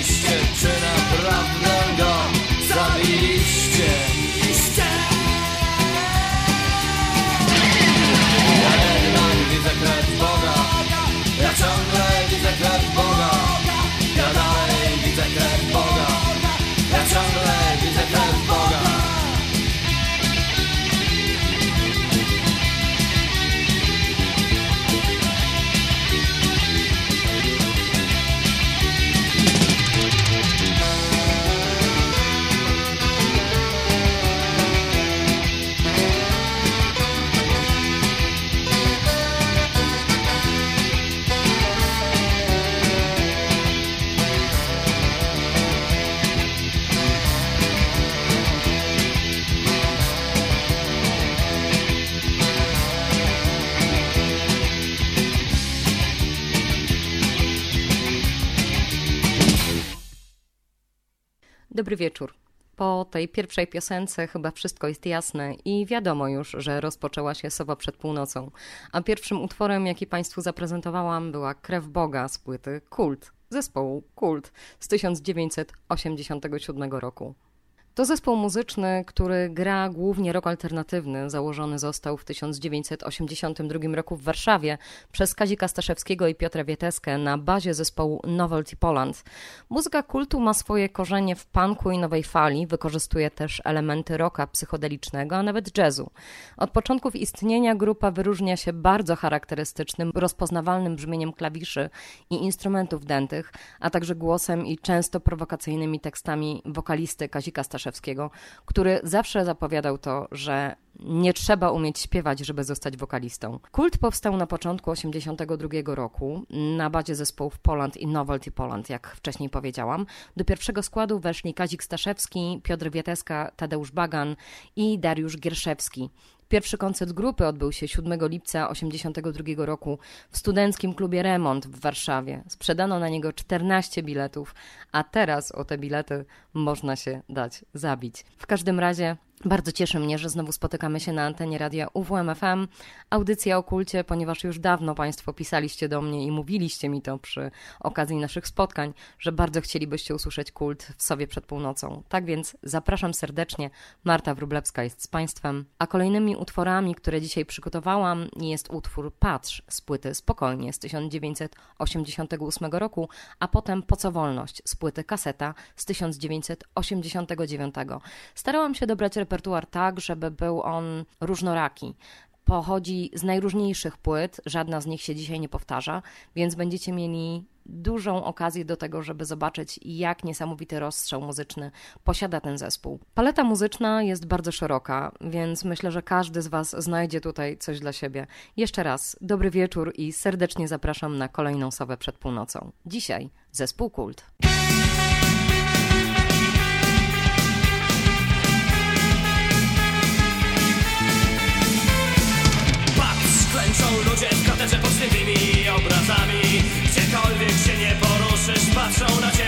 Dobry Po tej pierwszej piosence chyba wszystko jest jasne i wiadomo już, że rozpoczęła się Sowa przed północą. A pierwszym utworem, jaki Państwu zaprezentowałam, była Krew Boga z płyty Kult, zespołu Kult z 1987 roku. To zespół muzyczny, który gra głównie rok alternatywny. Założony został w 1982 roku w Warszawie przez Kazika Staszewskiego i Piotra Wieteskę na bazie zespołu Novelty Poland. Muzyka kultu ma swoje korzenie w punku i nowej fali, wykorzystuje też elementy rocka psychodelicznego, a nawet jazzu. Od początków istnienia grupa wyróżnia się bardzo charakterystycznym, rozpoznawalnym brzmieniem klawiszy i instrumentów dętych, a także głosem i często prowokacyjnymi tekstami wokalisty Kazika Staszewskiego Staszewskiego, który zawsze zapowiadał to, że nie trzeba umieć śpiewać, żeby zostać wokalistą. Kult powstał na początku 1982 roku na bazie zespołów Poland i Novelty Poland, jak wcześniej powiedziałam. Do pierwszego składu weszli Kazik Staszewski, Piotr Wieteska, Tadeusz Bagan i Dariusz Gierszewski. Pierwszy koncert grupy odbył się 7 lipca 1982 roku w studenckim klubie Remont w Warszawie. Sprzedano na niego 14 biletów, a teraz o te bilety można się dać zabić. W każdym razie bardzo cieszy mnie, że znowu spotykamy się na antenie radia UWMFM. Audycja o kulcie, ponieważ już dawno Państwo pisaliście do mnie i mówiliście mi to przy okazji naszych spotkań, że bardzo chcielibyście usłyszeć kult w sobie przed północą. Tak więc zapraszam serdecznie. Marta Wrublewska jest z Państwem. A kolejnymi utworami, które dzisiaj przygotowałam, jest utwór Patrz z płyty Spokojnie z 1988 roku, a potem Po co wolność z płyty Kaseta z 1989. Starałam się dobrać repertuar tak, żeby był on różnoraki pochodzi z najróżniejszych płyt, żadna z nich się dzisiaj nie powtarza, więc będziecie mieli dużą okazję do tego, żeby zobaczyć, jak niesamowity rozstrzał muzyczny posiada ten zespół. Paleta muzyczna jest bardzo szeroka, więc myślę, że każdy z Was znajdzie tutaj coś dla siebie. Jeszcze raz, dobry wieczór i serdecznie zapraszam na kolejną sobę przed północą. Dzisiaj zespół Kult. ludzie w katedrze podstępnymi obrazami. Gdziekolwiek się nie poruszysz, patrzą na ciebie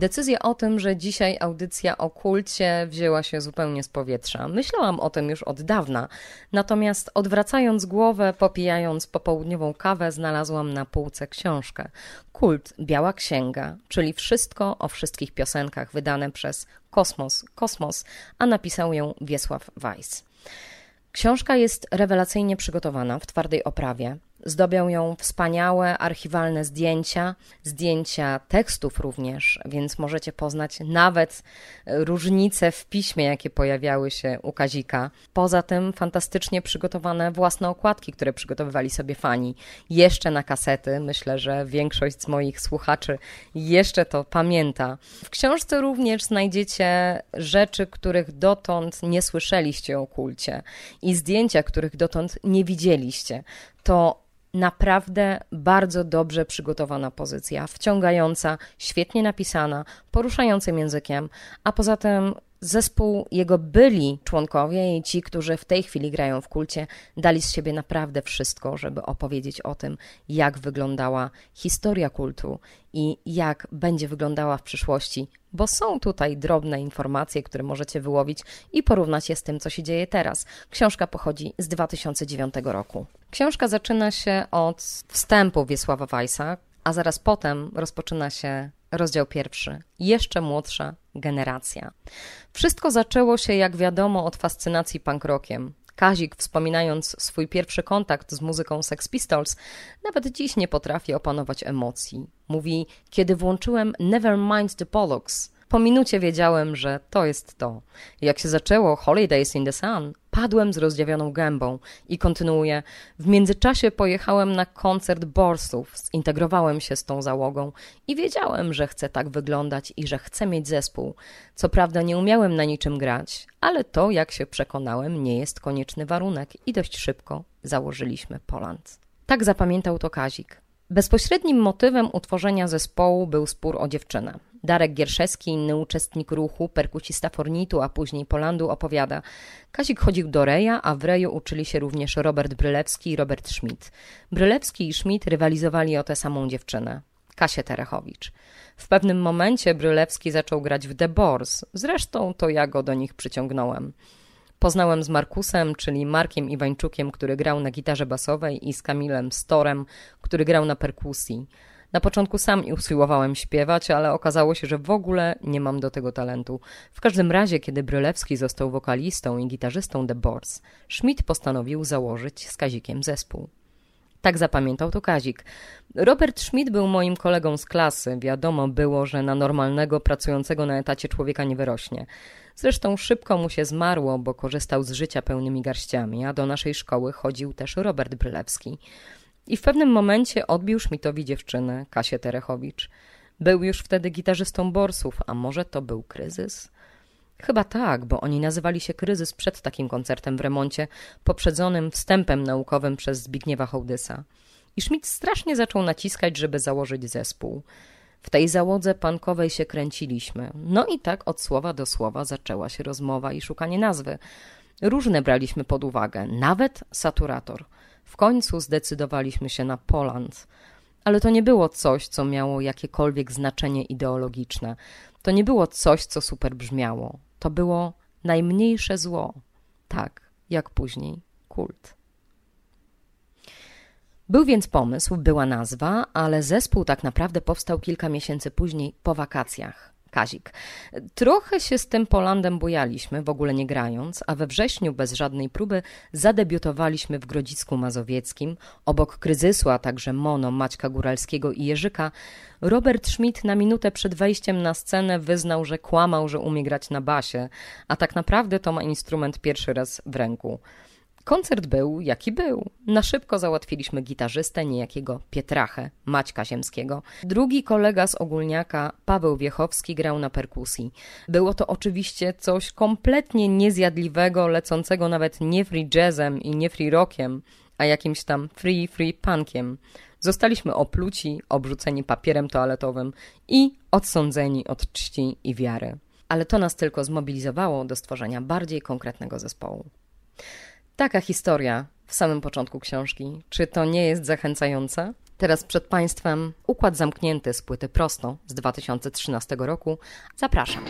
Decyzja o tym, że dzisiaj audycja o kulcie wzięła się zupełnie z powietrza. Myślałam o tym już od dawna, natomiast odwracając głowę, popijając popołudniową kawę, znalazłam na półce książkę. Kult Biała Księga, czyli wszystko o wszystkich piosenkach wydane przez Kosmos, Kosmos, a napisał ją Wiesław Weiss. Książka jest rewelacyjnie przygotowana w twardej oprawie. Zdobią ją wspaniałe archiwalne zdjęcia, zdjęcia tekstów również, więc możecie poznać nawet różnice w piśmie, jakie pojawiały się u Kazika. Poza tym fantastycznie przygotowane własne okładki, które przygotowywali sobie fani. Jeszcze na kasety, myślę, że większość z moich słuchaczy jeszcze to pamięta. W książce również znajdziecie rzeczy, których dotąd nie słyszeliście o kulcie i zdjęcia, których dotąd nie widzieliście. To naprawdę bardzo dobrze przygotowana pozycja, wciągająca, świetnie napisana, poruszającym językiem, a poza tym zespół, jego byli członkowie i ci, którzy w tej chwili grają w kulcie, dali z siebie naprawdę wszystko, żeby opowiedzieć o tym, jak wyglądała historia kultu i jak będzie wyglądała w przyszłości, bo są tutaj drobne informacje, które możecie wyłowić i porównać je z tym, co się dzieje teraz. Książka pochodzi z 2009 roku. Książka zaczyna się od wstępu Wiesława Weissa, a zaraz potem rozpoczyna się rozdział pierwszy. Jeszcze młodsza generacja. Wszystko zaczęło się, jak wiadomo, od fascynacji punk rockiem. Kazik, wspominając swój pierwszy kontakt z muzyką Sex Pistols, nawet dziś nie potrafi opanować emocji. Mówi, kiedy włączyłem Nevermind the Pollocks, po minucie wiedziałem, że to jest to. Jak się zaczęło Holidays in the Sun, padłem z rozdziawioną gębą i kontynuuję. W międzyczasie pojechałem na koncert Borsów, zintegrowałem się z tą załogą i wiedziałem, że chcę tak wyglądać i że chcę mieć zespół. Co prawda nie umiałem na niczym grać, ale to, jak się przekonałem, nie jest konieczny warunek i dość szybko założyliśmy Poland. Tak zapamiętał to Kazik. Bezpośrednim motywem utworzenia zespołu był spór o dziewczynę. Darek Gierszewski, inny uczestnik ruchu, perkusista Fornitu, a później Polandu, opowiada. Kazik chodził do Reja, a w Reju uczyli się również Robert Brylewski i Robert Schmidt. Brylewski i Schmidt rywalizowali o tę samą dziewczynę. Kasię Terechowicz. W pewnym momencie Brylewski zaczął grać w The Boars. Zresztą to ja go do nich przyciągnąłem. Poznałem z Markusem, czyli Markiem Iwańczukiem, który grał na gitarze basowej i z Kamilem Storem, który grał na perkusji. Na początku sam usiłowałem śpiewać, ale okazało się, że w ogóle nie mam do tego talentu. W każdym razie, kiedy Brylewski został wokalistą i gitarzystą The Boards, Schmidt postanowił założyć z Kazikiem zespół. Tak zapamiętał to Kazik. Robert Schmidt był moim kolegą z klasy. Wiadomo było, że na normalnego, pracującego na etacie człowieka nie wyrośnie. Zresztą szybko mu się zmarło, bo korzystał z życia pełnymi garściami, a do naszej szkoły chodził też Robert Brylewski. I w pewnym momencie odbił Schmidtowi dziewczynę, Kasię Terechowicz. Był już wtedy gitarzystą Borsów, a może to był kryzys? Chyba tak, bo oni nazywali się kryzys przed takim koncertem w remoncie, poprzedzonym wstępem naukowym przez Zbigniewa Hołdysa. I Schmidt strasznie zaczął naciskać, żeby założyć zespół. W tej załodze pankowej się kręciliśmy. No i tak od słowa do słowa zaczęła się rozmowa i szukanie nazwy. Różne braliśmy pod uwagę, nawet saturator. W końcu zdecydowaliśmy się na Poland. Ale to nie było coś, co miało jakiekolwiek znaczenie ideologiczne. To nie było coś, co super brzmiało. To było najmniejsze zło. Tak, jak później kult. Był więc pomysł, była nazwa, ale zespół tak naprawdę powstał kilka miesięcy później po wakacjach. Kazik. Trochę się z tym Polandem bujaliśmy, w ogóle nie grając, a we wrześniu bez żadnej próby zadebiutowaliśmy w Grodzisku Mazowieckim. Obok kryzysu, a także Mono, Maćka Góralskiego i Jerzyka, Robert Schmidt na minutę przed wejściem na scenę wyznał, że kłamał, że umie grać na basie, a tak naprawdę to ma instrument pierwszy raz w ręku. Koncert był, jaki był. Na szybko załatwiliśmy gitarzystę, niejakiego Pietrachę, Maćka Ziemskiego. Drugi kolega z ogólniaka, Paweł Wiechowski, grał na perkusji. Było to oczywiście coś kompletnie niezjadliwego, lecącego nawet nie free jazzem i nie free rockiem, a jakimś tam free, free punkiem. Zostaliśmy opluci, obrzuceni papierem toaletowym i odsądzeni od czci i wiary. Ale to nas tylko zmobilizowało do stworzenia bardziej konkretnego zespołu. Taka historia w samym początku książki. Czy to nie jest zachęcające? Teraz przed Państwem układ zamknięty z płyty Prosto z 2013 roku. Zapraszam.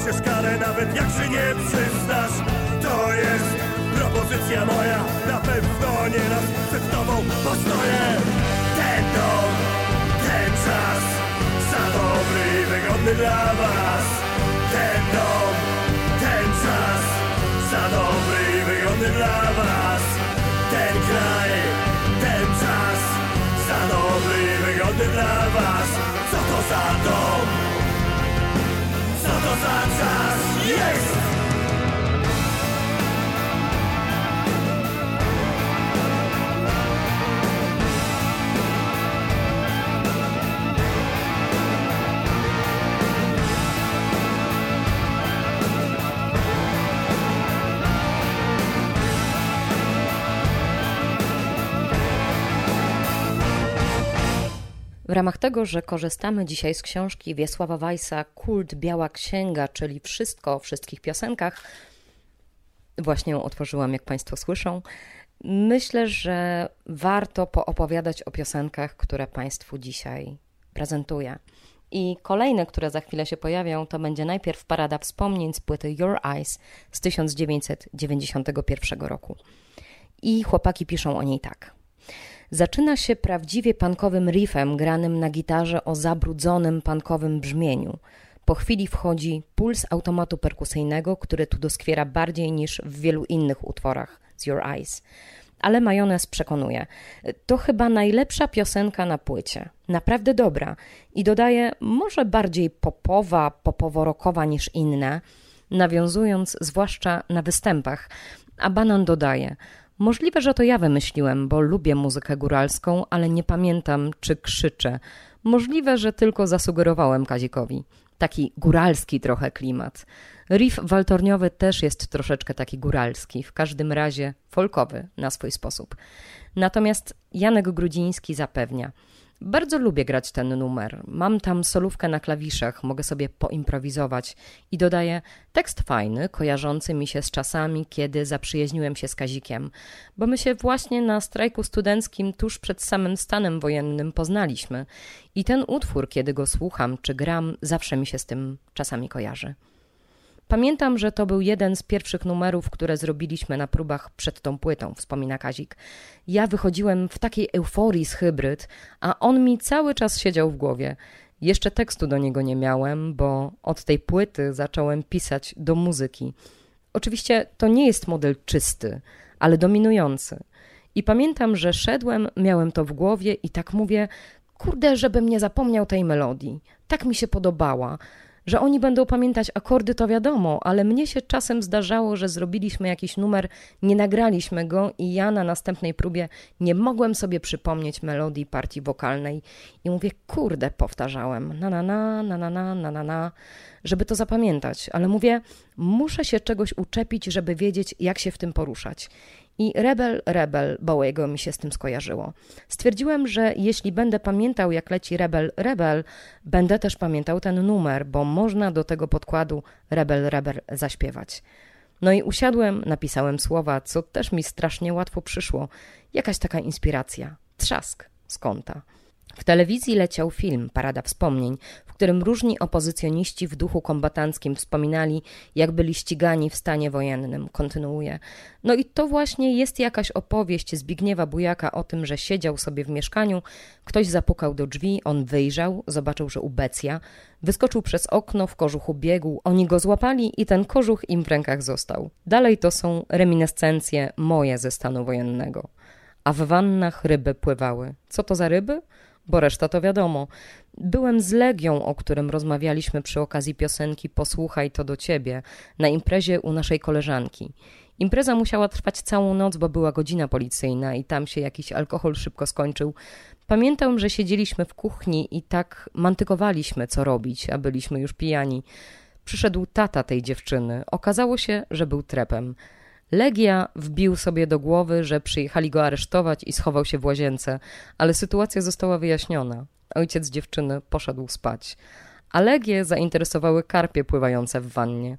Poniesiesz karę nawet jak się nie przyznasz. To jest propozycja moja Na pewno nie raz przed tobą postoję. Ten dom, ten czas Za dobry i wygodny dla was. Ten dom, ten czas Za dobry i wygodny dla was. Ten kraj, ten czas Za dobry i wygodny dla was. Co to za dom? Co to za czas? Jest! W ramach tego, że korzystamy dzisiaj z książki Wiesława Weissa Kult Biała Księga, czyli wszystko o wszystkich piosenkach, właśnie ją otworzyłam, jak Państwo słyszą, myślę, że warto poopowiadać o piosenkach, które Państwu dzisiaj prezentuję. I kolejne, które za chwilę się pojawią, to będzie najpierw parada wspomnień z płyty Your Eyes z 1991 roku. I chłopaki piszą o niej tak. Zaczyna się prawdziwie punkowym riffem granym na gitarze o zabrudzonym punkowym brzmieniu. Po chwili wchodzi puls automatu perkusyjnego, który tu doskwiera bardziej niż w wielu innych utworach z Your Eyes. Ale majonez przekonuje. To chyba najlepsza piosenka na płycie. Naprawdę dobra. I dodaje, może bardziej popowa, popowo-rockowa niż inne, nawiązując zwłaszcza na występach. A Banan dodaje, Możliwe, że to ja wymyśliłem, bo lubię muzykę góralską, ale nie pamiętam, czy krzyczę. Możliwe, że tylko zasugerowałem Kazikowi. Taki góralski trochę klimat. Riff waltorniowy też jest troszeczkę taki góralski, w każdym razie folkowy na swój sposób. Natomiast Janek Grudziński zapewnia – bardzo lubię grać ten numer. Mam tam solówkę na klawiszach, mogę sobie poimprowizować i dodaję tekst fajny, kojarzący mi się z czasami, kiedy zaprzyjaźniłem się z Kazikiem, bo my się właśnie na strajku studenckim tuż przed samym stanem wojennym poznaliśmy i ten utwór, kiedy go słucham czy gram, zawsze mi się z tym czasami kojarzy. Pamiętam, że to był jeden z pierwszych numerów, które zrobiliśmy na próbach przed tą płytą, wspomina Kazik. Ja wychodziłem w takiej euforii z hybryd, a on mi cały czas siedział w głowie. Jeszcze tekstu do niego nie miałem, bo od tej płyty zacząłem pisać do muzyki. Oczywiście to nie jest model czysty, ale dominujący. I pamiętam, że szedłem, miałem to w głowie i tak mówię, kurde, żebym nie zapomniał tej melodii. Tak mi się podobała. Że oni będą pamiętać akordy, to wiadomo, ale mnie się czasem zdarzało, że zrobiliśmy jakiś numer, nie nagraliśmy go i ja na następnej próbie nie mogłem sobie przypomnieć melodii partii wokalnej i mówię, kurde, powtarzałem, na na na, na na na, na na na, żeby to zapamiętać, ale mówię, muszę się czegoś uczepić, żeby wiedzieć, jak się w tym poruszać. I Rebel, Rebel Bowiego mi się z tym skojarzyło. Stwierdziłem, że jeśli będę pamiętał, jak leci Rebel, Rebel, będę też pamiętał ten numer, bo można do tego podkładu Rebel, Rebel zaśpiewać. No i usiadłem, napisałem słowa, co też mi strasznie łatwo przyszło. Jakaś taka inspiracja. Trzask z kąta. W telewizji leciał film Parada Wspomnień, którym różni opozycjoniści w duchu kombatanckim wspominali, jak byli ścigani w stanie wojennym. Kontynuuje. No i to właśnie jest jakaś opowieść Zbigniewa Bujaka o tym, że siedział sobie w mieszkaniu, ktoś zapukał do drzwi, on wyjrzał, zobaczył, że ubecja, wyskoczył przez okno, w kożuchu biegł, oni go złapali i ten kożuch im w rękach został. Dalej to są reminiscencje moje ze stanu wojennego. A w wannach ryby pływały. Co to za ryby? Bo reszta to wiadomo. Byłem z Legią, o którym rozmawialiśmy przy okazji piosenki Posłuchaj to do ciebie, na imprezie u naszej koleżanki. Impreza musiała trwać całą noc, bo była godzina policyjna i tam się jakiś alkohol szybko skończył. Pamiętam, że siedzieliśmy w kuchni i tak mantykowaliśmy, co robić, a byliśmy już pijani. Przyszedł tata tej dziewczyny. Okazało się, że był trepem. Legia wbił sobie do głowy, że przyjechali go aresztować i schował się w łazience, ale sytuacja została wyjaśniona. Ojciec dziewczyny poszedł spać. A Legię zainteresowały karpie pływające w wannie.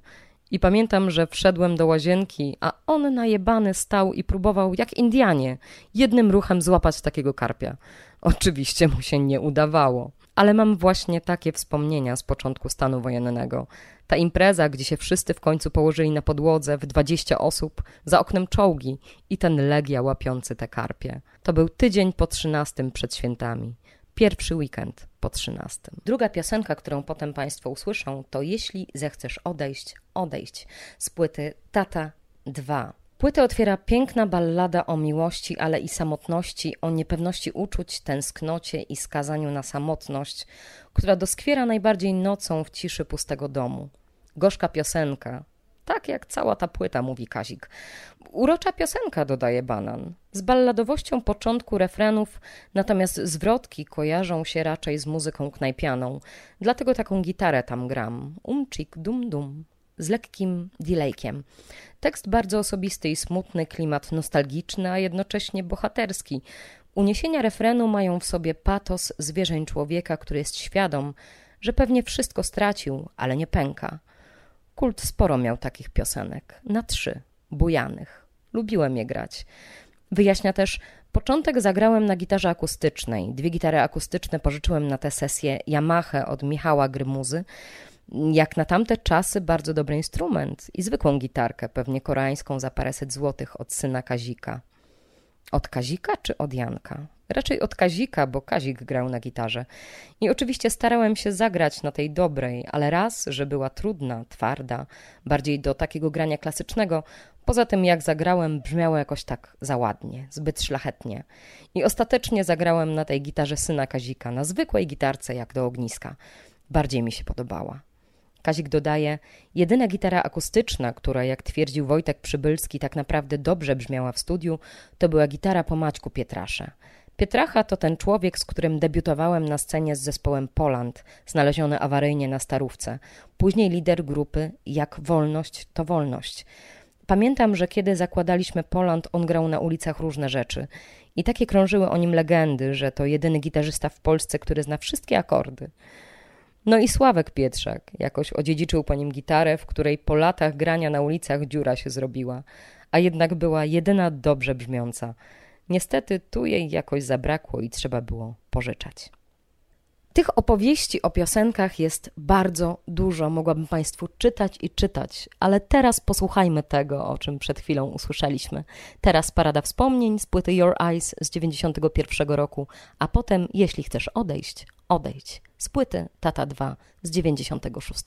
I pamiętam, że wszedłem do łazienki, a on najebany stał i próbował, jak Indianie, jednym ruchem złapać takiego karpia. Oczywiście mu się nie udawało. Ale mam właśnie takie wspomnienia z początku stanu wojennego. Ta impreza, gdzie się wszyscy w końcu położyli na podłodze w dwadzieścia osób, za oknem czołgi i ten legia łapiący te karpie. To był tydzień po trzynastym przed świętami. Pierwszy weekend po trzynastym. Druga piosenka, którą potem Państwo usłyszą, to Jeśli zechcesz odejść, odejść z płyty Tata 2. Płytę otwiera piękna ballada o miłości, ale i samotności, o niepewności uczuć, tęsknocie i skazaniu na samotność, która doskwiera najbardziej nocą w ciszy pustego domu. Gorzka piosenka, tak jak cała ta płyta, mówi Kazik. Urocza piosenka, dodaje Banan. Z balladowością początku refrenów, natomiast zwrotki kojarzą się raczej z muzyką knajpianą. Dlatego taką gitarę tam gram. Umcik, dum dum. Z lekkim delaykiem. Tekst bardzo osobisty i smutny, klimat nostalgiczny, a jednocześnie bohaterski. Uniesienia refrenu mają w sobie patos zwierzeń człowieka, który jest świadom, że pewnie wszystko stracił, ale nie pęka. Kult sporo miał takich piosenek. Na trzy. Bujanych. Lubiłem je grać. Wyjaśnia też, początek zagrałem na gitarze akustycznej. Dwie gitary akustyczne pożyczyłem na tę sesję Yamaha od Michała Grymuzy. Jak na tamte czasy bardzo dobry instrument i zwykłą gitarkę, pewnie koreańską za paręset złotych od syna Kazika. Od Kazika czy od Janka? Raczej od Kazika, bo Kazik grał na gitarze. I oczywiście starałem się zagrać na tej dobrej, ale raz, że była trudna, twarda, bardziej do takiego grania klasycznego, poza tym jak zagrałem brzmiało jakoś tak za ładnie, zbyt szlachetnie. I ostatecznie zagrałem na tej gitarze syna Kazika, na zwykłej gitarce jak do ogniska. Bardziej mi się podobała. Kazik dodaje, jedyna gitara akustyczna, która, jak twierdził Wojtek Przybylski, tak naprawdę dobrze brzmiała w studiu, to była gitara po Maćku Pietrasza. Pietracha to ten człowiek, z którym debiutowałem na scenie z zespołem Poland, znaleziony awaryjnie na Starówce. Później lider grupy Jak Wolność to Wolność. Pamiętam, że kiedy zakładaliśmy Poland, on grał na ulicach różne rzeczy. I takie krążyły o nim legendy, że to jedyny gitarzysta w Polsce, który zna wszystkie akordy. No i Sławek Pietrzak jakoś odziedziczył po nim gitarę, w której po latach grania na ulicach dziura się zrobiła, a jednak była jedyna dobrze brzmiąca. Niestety tu jej jakoś zabrakło i trzeba było pożyczać. Tych opowieści o piosenkach jest bardzo dużo, mogłabym Państwu czytać i czytać, ale teraz posłuchajmy tego, o czym przed chwilą usłyszeliśmy. Teraz parada wspomnień z płyty Your Eyes z 91 roku, a potem, jeśli chcesz odejść, odejdź z płyty Tata 2 z 96.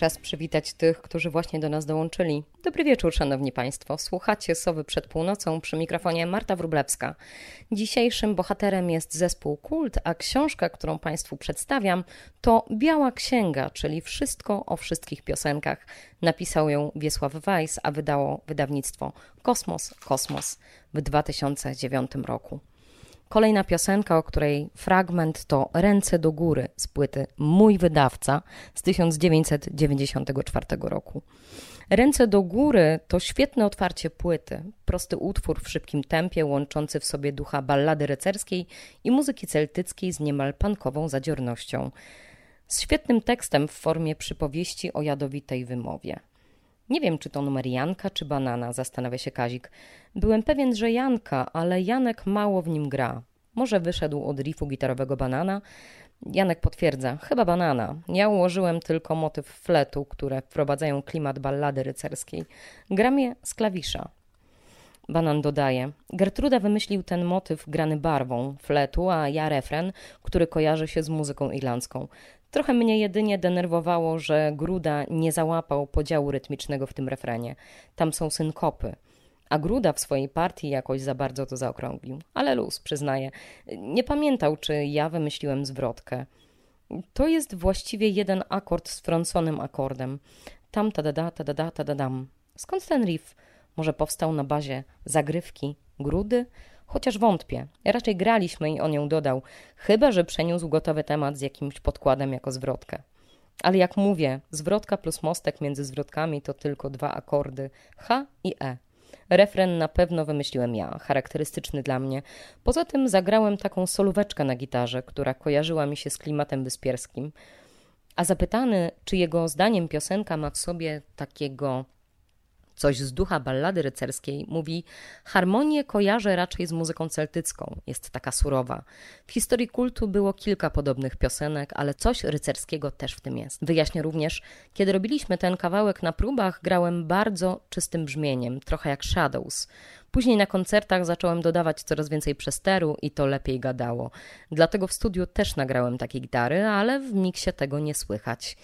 Czas przywitać tych, którzy właśnie do nas dołączyli. Dobry wieczór, szanowni państwo. Słuchacie Sowy przed północą przy mikrofonie Marta Wrublewska. Dzisiejszym bohaterem jest zespół Kult, a książka, którą państwu przedstawiam, to Biała Księga, czyli wszystko o wszystkich piosenkach. Napisał ją Wiesław Weiss, a wydało wydawnictwo Kosmos Kosmos w 2009 roku. Kolejna piosenka, o której fragment to Ręce do góry z płyty Mój wydawca z 1994 roku. Ręce do góry to świetne otwarcie płyty, prosty utwór w szybkim tempie łączący w sobie ducha ballady rycerskiej i muzyki celtyckiej z niemal pankową zadziornością. Z świetnym tekstem w formie przypowieści o jadowitej wymowie. Nie wiem, czy to numer Janka, czy Banana, zastanawia się Kazik. Byłem pewien, że Janka, ale Janek mało w nim gra. Może wyszedł od riffu gitarowego Banana? Janek potwierdza, chyba Banana. Ja ułożyłem tylko motyw fletu, które wprowadzają klimat ballady rycerskiej. Gram je z klawisza. Banan dodaje, Gertruda wymyślił ten motyw grany barwą fletu, a ja refren, który kojarzy się z muzyką irlandzką. Trochę mnie jedynie denerwowało, że Gruda nie załapał podziału rytmicznego w tym refrenie. Tam są synkopy. A Gruda w swojej partii jakoś za bardzo to zaokrąglił. Ale luz, przyznaję. Nie pamiętał, czy ja wymyśliłem zwrotkę. To jest właściwie jeden akord z frąconym akordem. Tam tadada, tadada, tadadam. Skąd ten riff? Może powstał na bazie zagrywki Grudy? Chociaż wątpię. Raczej graliśmy i on ją dodał, chyba że przeniósł gotowy temat z jakimś podkładem jako zwrotkę. Ale jak mówię, zwrotka plus mostek między zwrotkami to tylko dwa akordy H i E. Refren na pewno wymyśliłem ja, charakterystyczny dla mnie. Poza tym zagrałem taką solóweczkę na gitarze, która kojarzyła mi się z klimatem wyspierskim. A zapytany, czy jego zdaniem piosenka ma w sobie takiego coś z ducha ballady rycerskiej, mówi: Harmonię kojarzę raczej z muzyką celtycką, jest taka surowa. W historii kultu było kilka podobnych piosenek, ale coś rycerskiego też w tym jest. Wyjaśnię również, kiedy robiliśmy ten kawałek na próbach, grałem bardzo czystym brzmieniem, trochę jak Shadows. Później na koncertach zacząłem dodawać coraz więcej przesteru i to lepiej gadało. Dlatego w studiu też nagrałem takie gitary, ale w miksie tego nie słychać.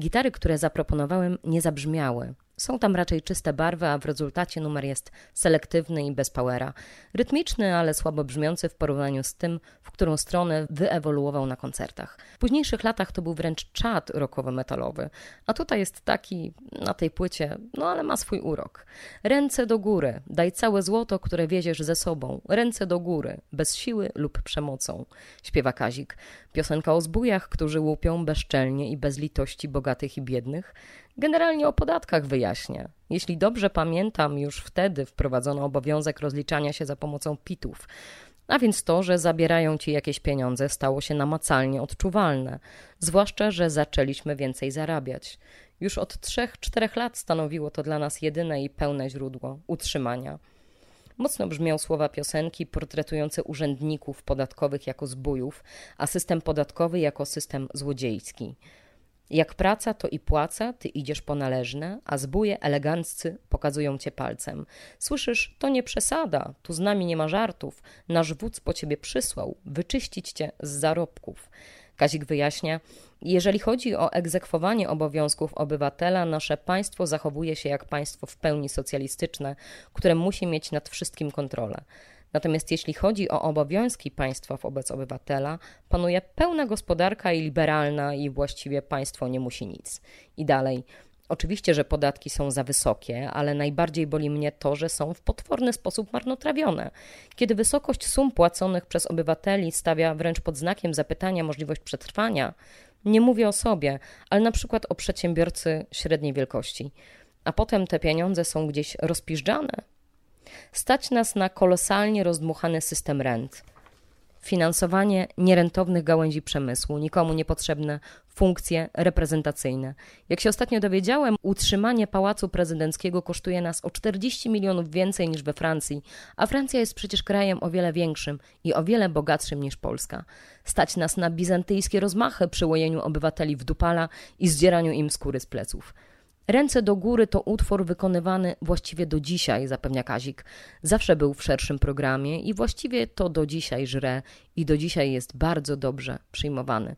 Gitary, które zaproponowałem, nie zabrzmiały. Są tam raczej czyste barwy, a w rezultacie numer jest selektywny i bez powera. Rytmiczny, ale słabo brzmiący w porównaniu z tym, w którą stronę wyewoluował na koncertach. W późniejszych latach to był wręcz czad rockowo-metalowy, a tutaj jest taki, na tej płycie, no ale ma swój urok. Ręce do góry, daj całe złoto, które wieziesz ze sobą. Ręce do góry, bez siły lub przemocą. Śpiewa Kazik. Piosenka o zbójach, którzy łupią bezczelnie i bez litości bogatych i biednych. Generalnie o podatkach wyjaśnia. Jeśli dobrze pamiętam, już wtedy wprowadzono obowiązek rozliczania się za pomocą pitów. A więc to, że zabierają ci jakieś pieniądze, stało się namacalnie odczuwalne, zwłaszcza, że zaczęliśmy więcej zarabiać. Już od 3-4 lat stanowiło to dla nas jedyne i pełne źródło utrzymania. Mocno brzmią słowa piosenki portretujące urzędników podatkowych jako zbójów, a system podatkowy jako system złodziejski. Jak praca, to i płaca, ty idziesz po należne, a zbóje eleganccy pokazują cię palcem. Słyszysz, to nie przesada, tu z nami nie ma żartów, nasz wódz po ciebie przysłał, wyczyścić cię z zarobków. Kazik wyjaśnia, jeżeli chodzi o egzekwowanie obowiązków obywatela, nasze państwo zachowuje się jak państwo w pełni socjalistyczne, które musi mieć nad wszystkim kontrolę. Natomiast jeśli chodzi o obowiązki państwa wobec obywatela, panuje pełna gospodarka i liberalna i właściwie państwo nie musi nic. I dalej. Oczywiście, że podatki są za wysokie, ale najbardziej boli mnie to, że są w potworny sposób marnotrawione. Kiedy wysokość sum płaconych przez obywateli stawia wręcz pod znakiem zapytania możliwość przetrwania, nie mówię o sobie, ale na przykład o przedsiębiorcy średniej wielkości. A potem te pieniądze są gdzieś rozpiżdżane, Stać nas na kolosalnie rozdmuchany system rent. Finansowanie nierentownych gałęzi przemysłu, nikomu niepotrzebne funkcje reprezentacyjne. Jak się ostatnio dowiedziałem, utrzymanie pałacu prezydenckiego kosztuje nas o 40 milionów więcej niż we Francji, a Francja jest przecież krajem o wiele większym i o wiele bogatszym niż Polska. Stać nas na bizantyjskie rozmachy przy łojeniu obywateli w dupala i zdzieraniu im skóry z pleców. Ręce do góry to utwór wykonywany właściwie do dzisiaj, zapewnia Kazik. Zawsze był w szerszym programie i właściwie to do dzisiaj żre i do dzisiaj jest bardzo dobrze przyjmowany.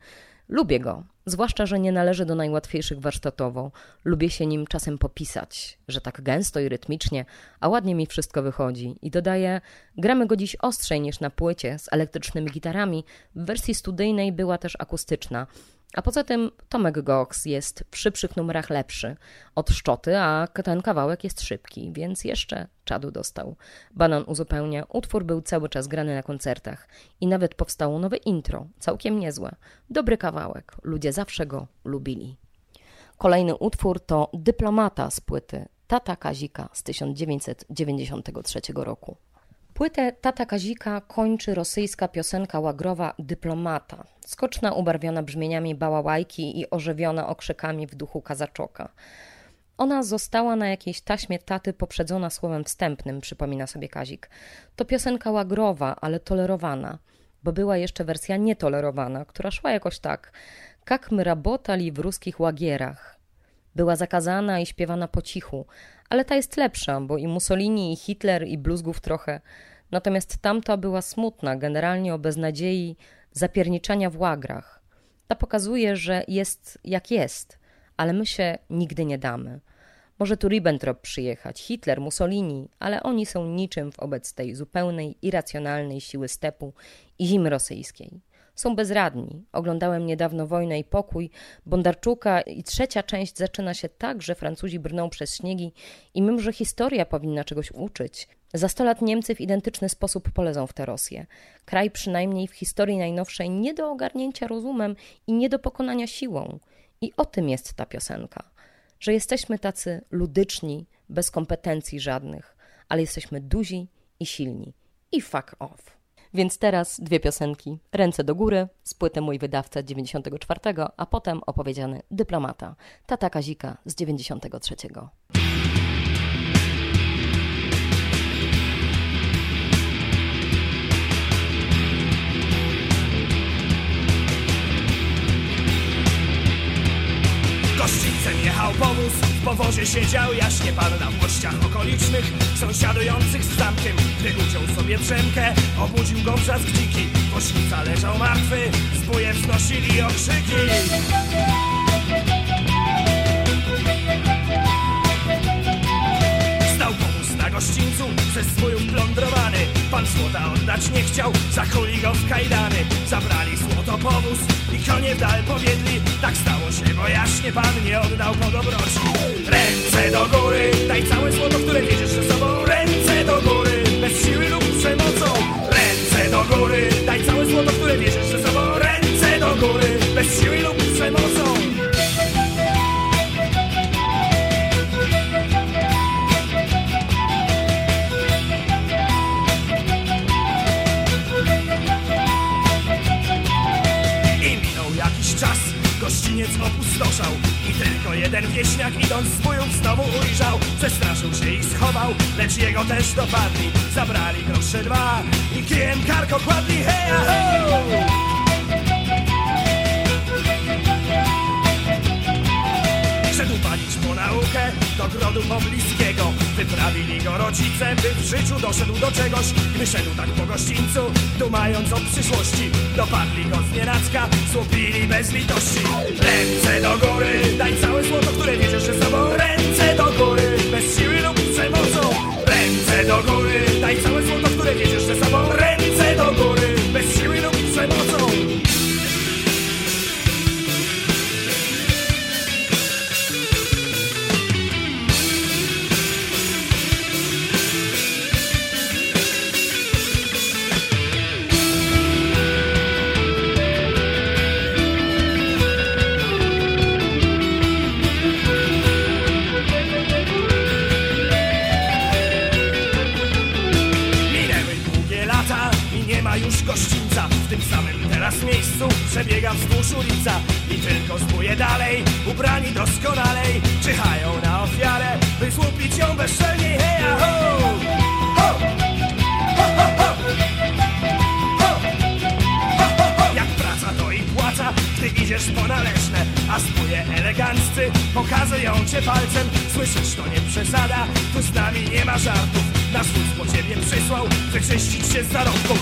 Lubię go, zwłaszcza, że nie należy do najłatwiejszych warsztatowo. Lubię się nim czasem popisać, że tak gęsto i rytmicznie, a ładnie mi wszystko wychodzi. I dodaję, gramy go dziś ostrzej niż na płycie z elektrycznymi gitarami. W wersji studyjnej była też akustyczna. A poza tym Tomek Gox jest w szybszych numerach lepszy od Szczoty, a ten kawałek jest szybki, więc jeszcze czadu dostał. Banan uzupełnia, utwór był cały czas grany na koncertach i nawet powstało nowe intro, całkiem niezłe. Dobry kawałek, ludzie zawsze go lubili. Kolejny utwór to Dyplomata z płyty Tata Kazika z 1993 roku. Płytę Tata Kazika kończy rosyjska piosenka łagrowa Dyplomata, skoczna ubarwiona brzmieniami bałałajki i ożywiona okrzykami w duchu kazaczoka. Ona została na jakiejś taśmie taty poprzedzona słowem wstępnym, przypomina sobie Kazik. To piosenka łagrowa, ale tolerowana, bo była jeszcze wersja nietolerowana, która szła jakoś tak. Kak my rabotali w ruskich łagierach. Była zakazana i śpiewana po cichu, ale ta jest lepsza, bo i Mussolini, i Hitler, i bluzgów trochę. Natomiast tamta była smutna, generalnie o beznadziei zapierniczania w łagrach. Ta pokazuje, że jest jak jest, ale my się nigdy nie damy. Może tu Ribbentrop przyjechać, Hitler, Mussolini, ale oni są niczym wobec tej zupełnej, irracjonalnej siły stepu i zimy rosyjskiej są bezradni. Oglądałem niedawno Wojnę i Pokój Bondarczuka i trzecia część zaczyna się tak, że Francuzi brną przez śniegi i mimo, że historia powinna czegoś uczyć, za sto lat Niemcy w identyczny sposób polezą w tę Rosję. Kraj przynajmniej w historii najnowszej nie do ogarnięcia rozumem i nie do pokonania siłą. I o tym jest ta piosenka. Że jesteśmy tacy ludyczni, bez kompetencji żadnych, ale jesteśmy duzi i silni. I fuck off. Więc teraz dwie piosenki. Ręce do góry z płyty Mój Wydawca 94, a potem opowiedziany Dyplomata, Tata Kazika z 93. Gościńcem jechał powóz, w powozie siedział jaśnie pan na włościach okolicznych. Sąsiadujących z zamkiem, gdy uciął sobie Przemkę Obudził go wrzask dziki, woźnica leżał martwy Zbóje wznosili okrzyki gościńcu, przez zwójów plądrowany. Pan złota oddać nie chciał, zachuli go w kajdany. Zabrali złoto powóz i konie w dal powiedzieli Tak stało się, bo jaśnie pan nie oddał po dobroci Ręce do góry, daj całe złoto, które wiedziesz ze sobą. Ręce do góry, bez siły lub przemocą. Ręce do góry, daj całe złoto, które wiedziesz ze sobą. Ręce do góry, bez siły lub przemocą gościniec opustoszał. I tylko jeden wieśniak idąc z bojów znowu ujrzał Przestraszył się i schował, lecz jego też dopadli Zabrali grosze dwa. I kijem karko kładli Heja ho! Do grodu pobliskiego. Wyprawili go rodzice, by w życiu doszedł do czegoś. Gdy szedł tak po gościńcu, dumając o przyszłości Dopadli go z nienacka, słupili bez litości. Ręce do góry, daj całe złoto, które wiedziesz ze sobą. Ręce do góry, bez siły lub przemocą. Ręce do góry, daj całe złoto, które wiedziesz ze sobą przebiega wzdłuż ulica I tylko zbóje dalej, ubrani doskonalej Czyhają na ofiarę, by złupić ją bezczelniej Heja ho! Ho! Ho, ho, ho! Jak praca to i płaca, gdy idziesz po należne A zbóje eleganccy pokazują cię palcem Słyszysz, to nie przesada, tu z nami nie ma żartów Nasz wódz po ciebie przysłał, wyczyścić się z zarobków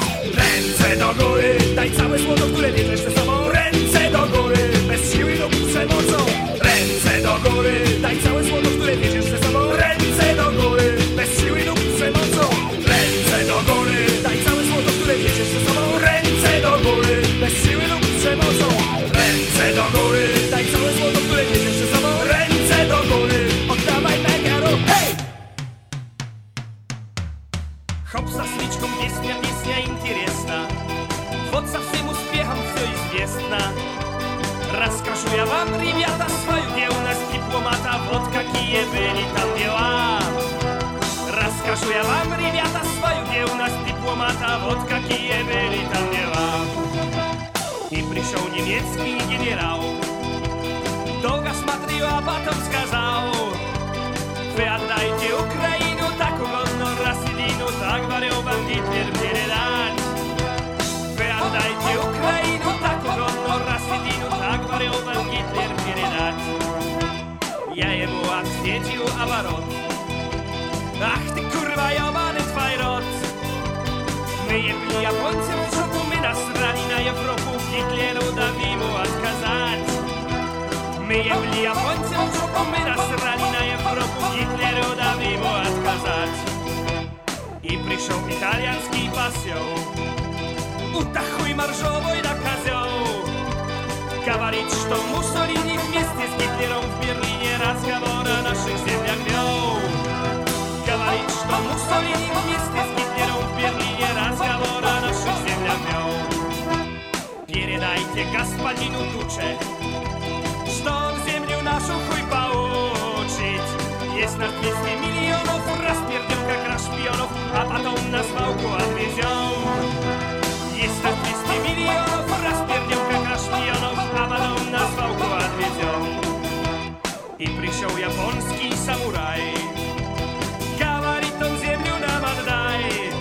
Ręce do góry, daj całe złoto, które bierzesz ze sobą. Ręce do góry, bez siły lub przemocą. Ręce do góry, daj całe złoto, które bierzesz смотрел, а потом сказал Вы отдайте Украину так угодно расселину, так говорил вам Гитлер передать. Вы отдайте Украину так угодно расселину, так говорил вам Гитлер передать. Я ему ответил оборот. Ах ты kurwa jebany twój rod My jebli Japońcem w żoku, my nasrali na Europę Hitleru dali mu odkazać Мы явли японцам, мы насрали на Европу, Гитлеру дам ему отказать. И пришел итальянский посел, утахуй моржовой да козел. Говорит, что Муссолини вместе с Гитлером в Берлине разговор о наших землях вел. Говорит, что Муссолини вместе с Гитлером в Берлине разговор о наших землях вел. Передайте господину Туче, нас 200 миллионов, распердем как раз шпионов, а потом на свалку отвезем. Есть нас 200 миллионов, распердем как раз шпионов, а потом на свалку отвезем. И пришел японский самурай, говорит он землю нам отдай.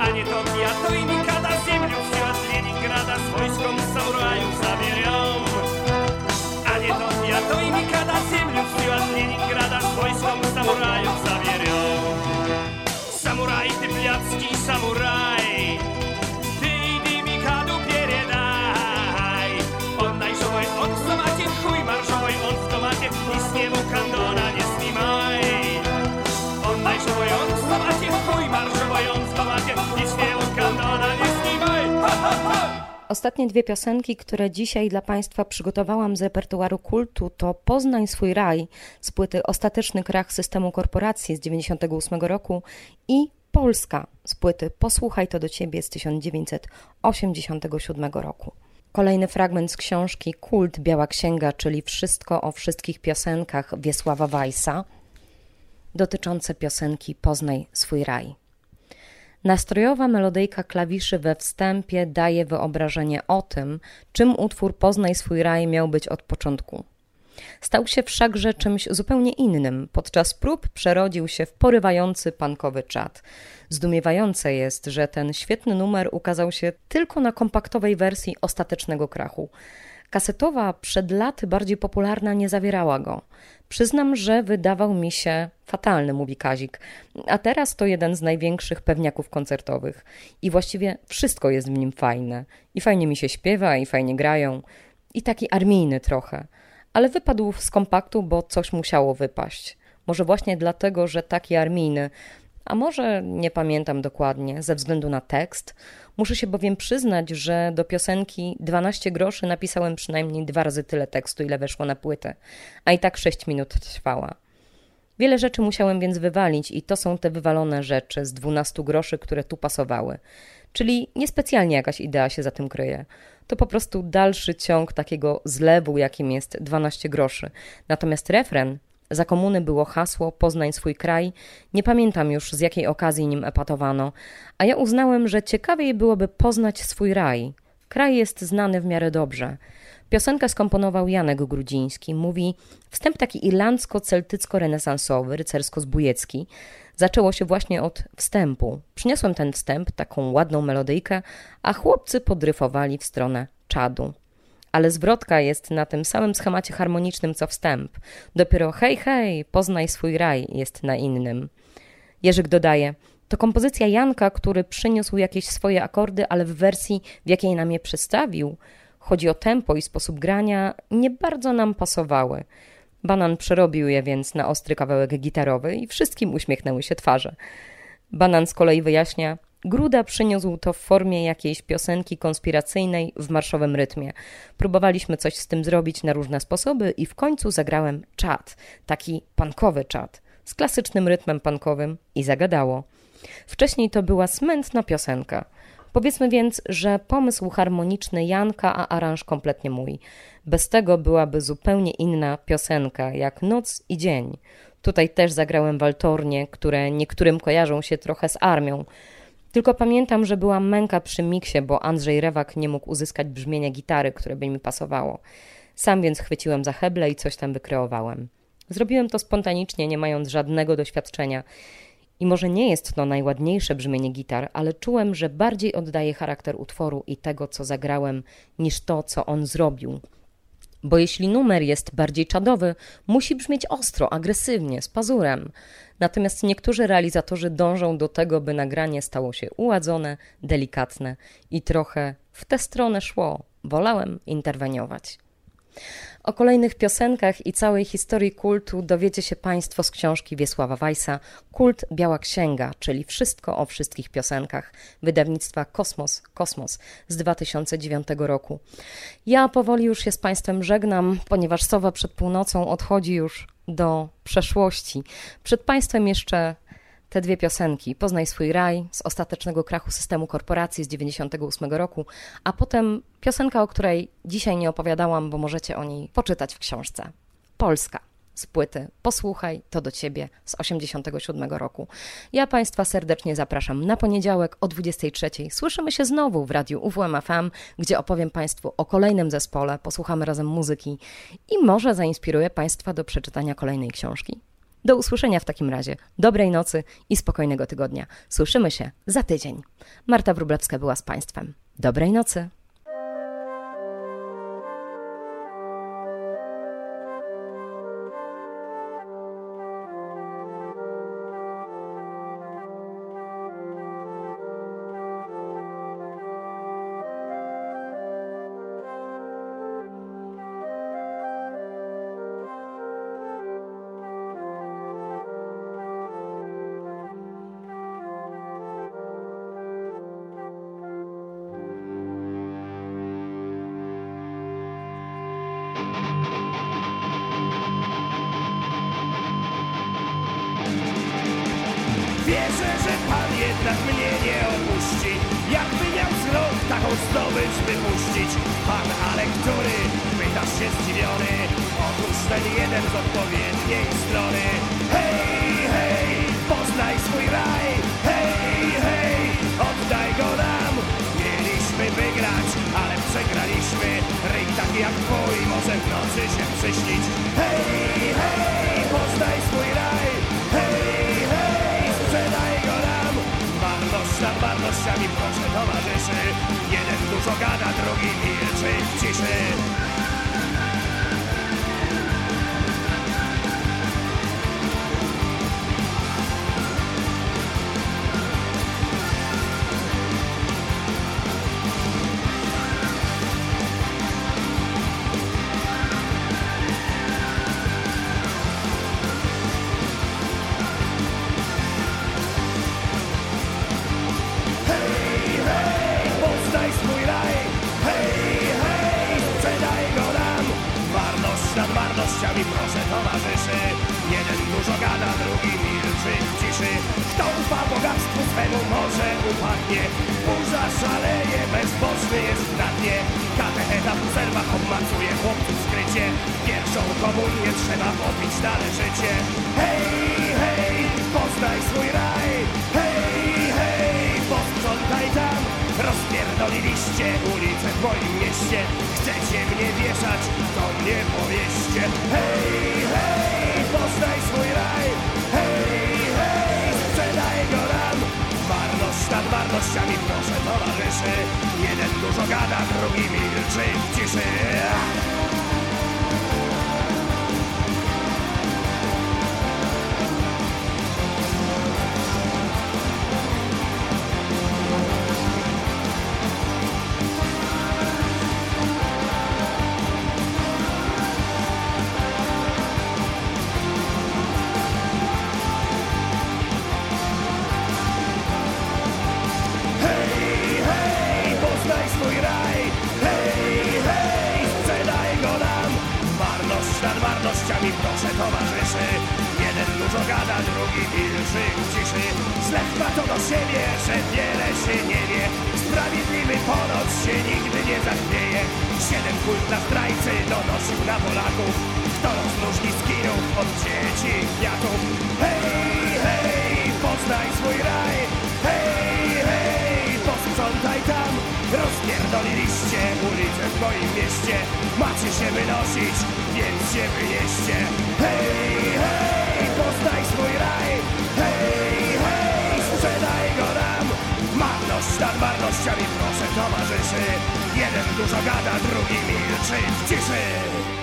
А не тот я, то и никогда землю все от Ленинграда с войском самураю заберем. А не тот я, то и никогда wojskom samurajów zawierzą. Samuraj, ty pijacki samuraj, ty idy mikadu pieredaj. Oddaj żołaj, odstomacie, chuj marżołaj, odstomacie, nic nie mu kandona nie snimaj. Oddaj żołaj, odstomacie, chuj marżołaj, odstomacie, nic nie kandona nie snimaj. Ha, ha, ha! Ostatnie dwie piosenki, które dzisiaj dla Państwa przygotowałam z repertuaru kultu, to Poznań swój raj z płyty Ostateczny krach systemu korporacji z 98 roku i Polska z płyty Posłuchaj to do Ciebie z 1987 roku. Kolejny fragment z książki Kult Biała Księga, czyli Wszystko o wszystkich piosenkach Wiesława Weissa, dotyczące piosenki Poznaj swój raj. Nastrojowa melodyjka klawiszy we wstępie daje wyobrażenie o tym, czym utwór Poznaj swój raj miał być od początku. Stał się wszakże czymś zupełnie innym. Podczas prób przerodził się w porywający pankowy czat. Zdumiewające jest, że ten świetny numer ukazał się tylko na kompaktowej wersji ostatecznego krachu. Kasetowa przed laty bardziej popularna nie zawierała go. Przyznam, że wydawał mi się fatalny, mówi Kazik, a teraz to jeden z największych pewniaków koncertowych. I właściwie wszystko jest w nim fajne. I fajnie mi się śpiewa, i fajnie grają. I taki armijny trochę. Ale wypadł z kompaktu, bo coś musiało wypaść. Może właśnie dlatego, że taki armijny, a może nie pamiętam dokładnie, ze względu na tekst. Muszę się bowiem przyznać, że do piosenki 12 groszy napisałem przynajmniej dwa razy tyle tekstu, ile weszło na płytę, a i tak 6 minut trwała. Wiele rzeczy musiałem więc wywalić i to są te wywalone rzeczy z 12 groszy, które tu pasowały. Czyli niespecjalnie jakaś idea się za tym kryje. To po prostu dalszy ciąg takiego zlewu, jakim jest 12 groszy. Natomiast refren za komuny było hasło Poznań swój kraj. Nie pamiętam już z jakiej okazji nim epatowano, a ja uznałem, że ciekawiej byłoby poznać swój raj. Kraj jest znany w miarę dobrze. Piosenkę skomponował Janek Grudziński. Mówi wstęp taki irlandzko-celtycko-renesansowy, rycersko-zbójecki. Zaczęło się właśnie od wstępu. Przyniosłem ten wstęp, taką ładną melodyjkę, a chłopcy podryfowali w stronę czadu ale zwrotka jest na tym samym schemacie harmonicznym co wstęp. Dopiero hej, hej, poznaj swój raj jest na innym. Jerzyk dodaje, to kompozycja Janka, który przyniósł jakieś swoje akordy, ale w wersji, w jakiej nam je przedstawił, chodzi o tempo i sposób grania, nie bardzo nam pasowały. Banan przerobił je więc na ostry kawałek gitarowy i wszystkim uśmiechnęły się twarze. Banan z kolei wyjaśnia, Gruda przyniósł to w formie jakiejś piosenki konspiracyjnej w marszowym rytmie. Próbowaliśmy coś z tym zrobić na różne sposoby i w końcu zagrałem czat, taki pankowy czat, z klasycznym rytmem pankowym i zagadało. Wcześniej to była smętna piosenka. Powiedzmy więc, że pomysł harmoniczny Janka, a aranż kompletnie mój. Bez tego byłaby zupełnie inna piosenka, jak Noc i Dzień. Tutaj też zagrałem waltornie, które niektórym kojarzą się trochę z armią. Tylko pamiętam, że była męka przy miksie, bo Andrzej Rewak nie mógł uzyskać brzmienia gitary, które by mi pasowało. Sam więc chwyciłem za heble i coś tam wykreowałem. Zrobiłem to spontanicznie, nie mając żadnego doświadczenia. I może nie jest to najładniejsze brzmienie gitar, ale czułem, że bardziej oddaje charakter utworu i tego, co zagrałem, niż to, co on zrobił. Bo jeśli numer jest bardziej czadowy, musi brzmieć ostro, agresywnie, z pazurem. Natomiast niektórzy realizatorzy dążą do tego, by nagranie stało się uładzone, delikatne i trochę w tę stronę szło. Wolałem interweniować. O kolejnych piosenkach i całej historii kultu dowiecie się Państwo z książki Wiesława Weissa Kult Biała Księga, czyli wszystko o wszystkich piosenkach wydawnictwa Kosmos Kosmos z 2009 roku. Ja powoli już się z Państwem żegnam, ponieważ Sowa przed północą odchodzi już do przeszłości. Przed Państwem jeszcze te dwie piosenki, Poznaj swój raj z ostatecznego krachu systemu korporacji z 98 roku, a potem piosenka, o której dzisiaj nie opowiadałam, bo możecie o niej poczytać w książce. Polska z płyty Posłuchaj, to do Ciebie z 87 roku. Ja Państwa serdecznie zapraszam na poniedziałek o 23. Słyszymy się znowu w radiu UWMFM, gdzie opowiem Państwu o kolejnym zespole, posłuchamy razem muzyki i może zainspiruję Państwa do przeczytania kolejnej książki. Do usłyszenia w takim razie. Dobrej nocy i spokojnego tygodnia. Słyszymy się za tydzień. Marta Wrublewska była z Państwem. Dobrej nocy. Ten jeden z odpowiedniej strony Hej, hej, poznaj swój raj Hej, hej, oddaj go nam. Mieliśmy wygrać, ale przegraliśmy. Ryj taki jak twój może w nocy się przyśnić Hej, hej, poznaj swój raj Hej, hej, sprzedaj go nam. Marność nad marnościami proszę towarzyszy. Jeden dużo gada, drugi milczy w ciszy Ulicę w moim mieście. Chcecie mnie wieszać, to mnie powieście. Hej, hej, poznaj swój raj. Hej, hej, sprzedaj go nam. Marność nad marnościami proszę towarzyszy. Jeden dużo gada, drugi milczy w ciszy towarzyszy. Jeden dużo gada, drugi milczy ciszy Zlew ma to do siebie, że wiele się nie wie. Sprawiedliwy ponoć się nigdy nie zachwieje Siedem kult na zdrajcy donosił na Polaków. Kto rozróżni skinów od dzieci kwiatów. Hej, hej, poznaj swój raj Rozpierdoliliście ulicę w moim mieście. Macie się wynosić, więc się wynieście. Hej, hej, poznaj swój raj. Hej, hej, sprzedaj go nam. Marność nad marnościami proszę towarzyszy. Jeden dużo gada, drugi milczy w ciszy